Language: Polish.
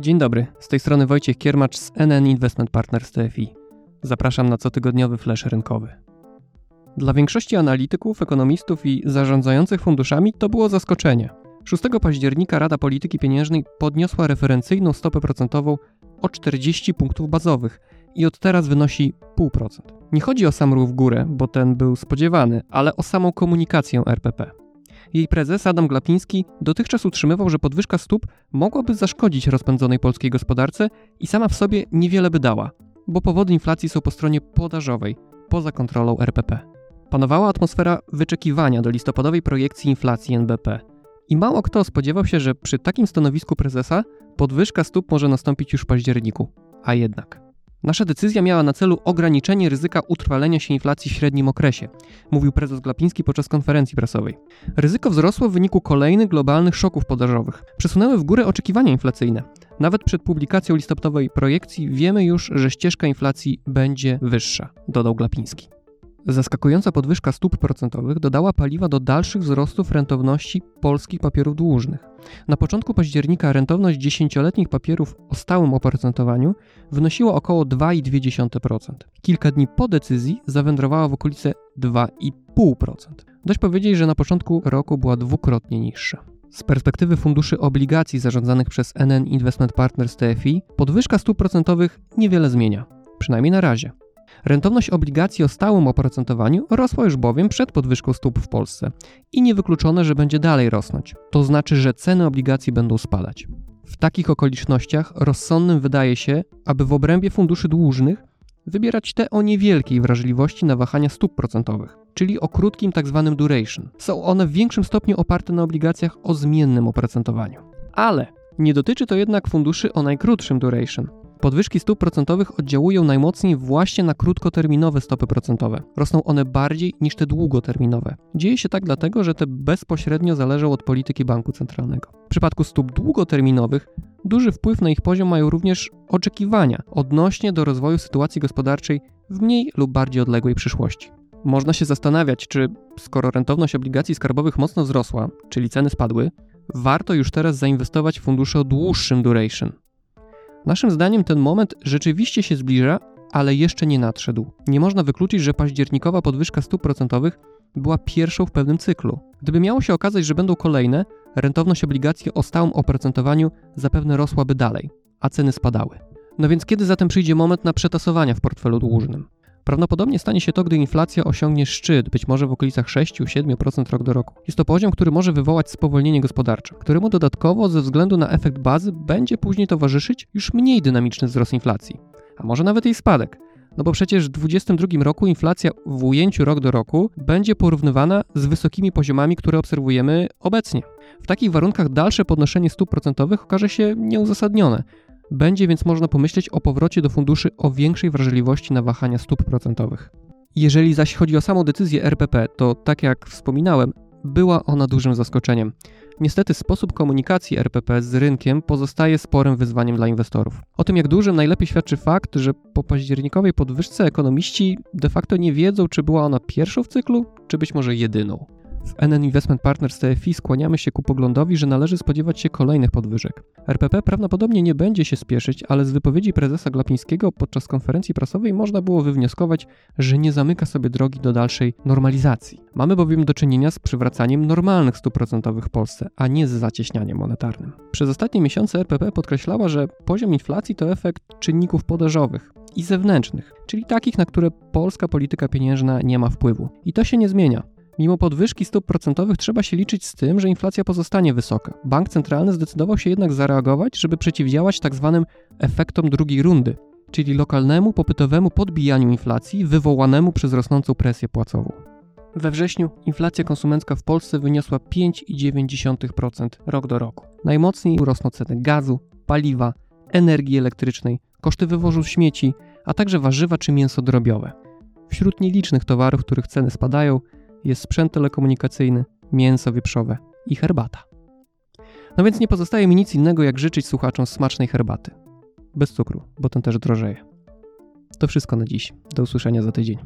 Dzień dobry, z tej strony Wojciech Kiermacz z NN Investment Partners TFI. Zapraszam na cotygodniowy flash rynkowy. Dla większości analityków, ekonomistów i zarządzających funduszami to było zaskoczenie. 6 października Rada Polityki Pieniężnej podniosła referencyjną stopę procentową o 40 punktów bazowych i od teraz wynosi 0,5%. Nie chodzi o sam ruch w górę, bo ten był spodziewany, ale o samą komunikację RPP. Jej prezes Adam Glapiński dotychczas utrzymywał, że podwyżka stóp mogłaby zaszkodzić rozpędzonej polskiej gospodarce i sama w sobie niewiele by dała, bo powody inflacji są po stronie podażowej, poza kontrolą RPP. Panowała atmosfera wyczekiwania do listopadowej projekcji inflacji NBP. I mało kto spodziewał się, że przy takim stanowisku prezesa podwyżka stóp może nastąpić już w październiku. A jednak. Nasza decyzja miała na celu ograniczenie ryzyka utrwalenia się inflacji w średnim okresie, mówił prezes Glapiński podczas konferencji prasowej. Ryzyko wzrosło w wyniku kolejnych globalnych szoków podażowych. Przesunęły w górę oczekiwania inflacyjne. Nawet przed publikacją listopadowej projekcji wiemy już, że ścieżka inflacji będzie wyższa, dodał Glapiński. Zaskakująca podwyżka stóp procentowych dodała paliwa do dalszych wzrostów rentowności polskich papierów dłużnych. Na początku października rentowność dziesięcioletnich papierów o stałym oprocentowaniu wynosiła około 2,2%. Kilka dni po decyzji zawędrowała w okolice 2,5%. Dość powiedzieć, że na początku roku była dwukrotnie niższa. Z perspektywy funduszy obligacji zarządzanych przez NN Investment Partners TFI, podwyżka stóp procentowych niewiele zmienia, przynajmniej na razie. Rentowność obligacji o stałym oprocentowaniu rosła już bowiem przed podwyżką stóp w Polsce i niewykluczone, że będzie dalej rosnąć. To znaczy, że ceny obligacji będą spadać. W takich okolicznościach rozsądnym wydaje się, aby w obrębie funduszy dłużnych wybierać te o niewielkiej wrażliwości na wahania stóp procentowych, czyli o krótkim tzw. Tak duration. Są one w większym stopniu oparte na obligacjach o zmiennym oprocentowaniu. Ale nie dotyczy to jednak funduszy o najkrótszym duration, Podwyżki stóp procentowych oddziałują najmocniej właśnie na krótkoterminowe stopy procentowe. Rosną one bardziej niż te długoterminowe. Dzieje się tak dlatego, że te bezpośrednio zależą od polityki banku centralnego. W przypadku stóp długoterminowych duży wpływ na ich poziom mają również oczekiwania odnośnie do rozwoju sytuacji gospodarczej w mniej lub bardziej odległej przyszłości. Można się zastanawiać, czy skoro rentowność obligacji skarbowych mocno wzrosła, czyli ceny spadły, warto już teraz zainwestować w fundusze o dłuższym duration, Naszym zdaniem ten moment rzeczywiście się zbliża, ale jeszcze nie nadszedł. Nie można wykluczyć, że październikowa podwyżka stóp procentowych była pierwszą w pewnym cyklu. Gdyby miało się okazać, że będą kolejne, rentowność obligacji o stałym oprocentowaniu zapewne rosłaby dalej, a ceny spadały. No więc kiedy zatem przyjdzie moment na przetasowania w portfelu dłużnym? Prawdopodobnie stanie się to, gdy inflacja osiągnie szczyt, być może w okolicach 6-7% rok do roku. Jest to poziom, który może wywołać spowolnienie gospodarcze, któremu dodatkowo ze względu na efekt bazy będzie później towarzyszyć już mniej dynamiczny wzrost inflacji, a może nawet jej spadek. No bo przecież w 2022 roku inflacja w ujęciu rok do roku będzie porównywana z wysokimi poziomami, które obserwujemy obecnie. W takich warunkach dalsze podnoszenie stóp procentowych okaże się nieuzasadnione, będzie więc można pomyśleć o powrocie do funduszy o większej wrażliwości na wahania stóp procentowych. Jeżeli zaś chodzi o samą decyzję RPP, to tak jak wspominałem, była ona dużym zaskoczeniem. Niestety sposób komunikacji RPP z rynkiem pozostaje sporym wyzwaniem dla inwestorów. O tym jak dużym najlepiej świadczy fakt, że po październikowej podwyżce ekonomiści de facto nie wiedzą, czy była ona pierwszą w cyklu, czy być może jedyną. W NN Investment Partners TFI skłaniamy się ku poglądowi, że należy spodziewać się kolejnych podwyżek. RPP prawdopodobnie nie będzie się spieszyć, ale z wypowiedzi prezesa Glapińskiego podczas konferencji prasowej można było wywnioskować, że nie zamyka sobie drogi do dalszej normalizacji. Mamy bowiem do czynienia z przywracaniem normalnych stóp procentowych w Polsce, a nie z zacieśnianiem monetarnym. Przez ostatnie miesiące RPP podkreślała, że poziom inflacji to efekt czynników podażowych, i zewnętrznych, czyli takich, na które polska polityka pieniężna nie ma wpływu. I to się nie zmienia. Mimo podwyżki stóp procentowych trzeba się liczyć z tym, że inflacja pozostanie wysoka. Bank centralny zdecydował się jednak zareagować, żeby przeciwdziałać tzw. Tak efektom drugiej rundy, czyli lokalnemu popytowemu podbijaniu inflacji wywołanemu przez rosnącą presję płacową. We wrześniu inflacja konsumencka w Polsce wyniosła 5,9% rok do roku. Najmocniej rosną ceny gazu, paliwa, energii elektrycznej, koszty wywozu śmieci, a także warzywa czy mięso drobiowe. Wśród nielicznych towarów, których ceny spadają, jest sprzęt telekomunikacyjny, mięso wieprzowe i herbata. No więc nie pozostaje mi nic innego, jak życzyć słuchaczom smacznej herbaty. Bez cukru, bo ten też drożeje. To wszystko na dziś. Do usłyszenia za tydzień.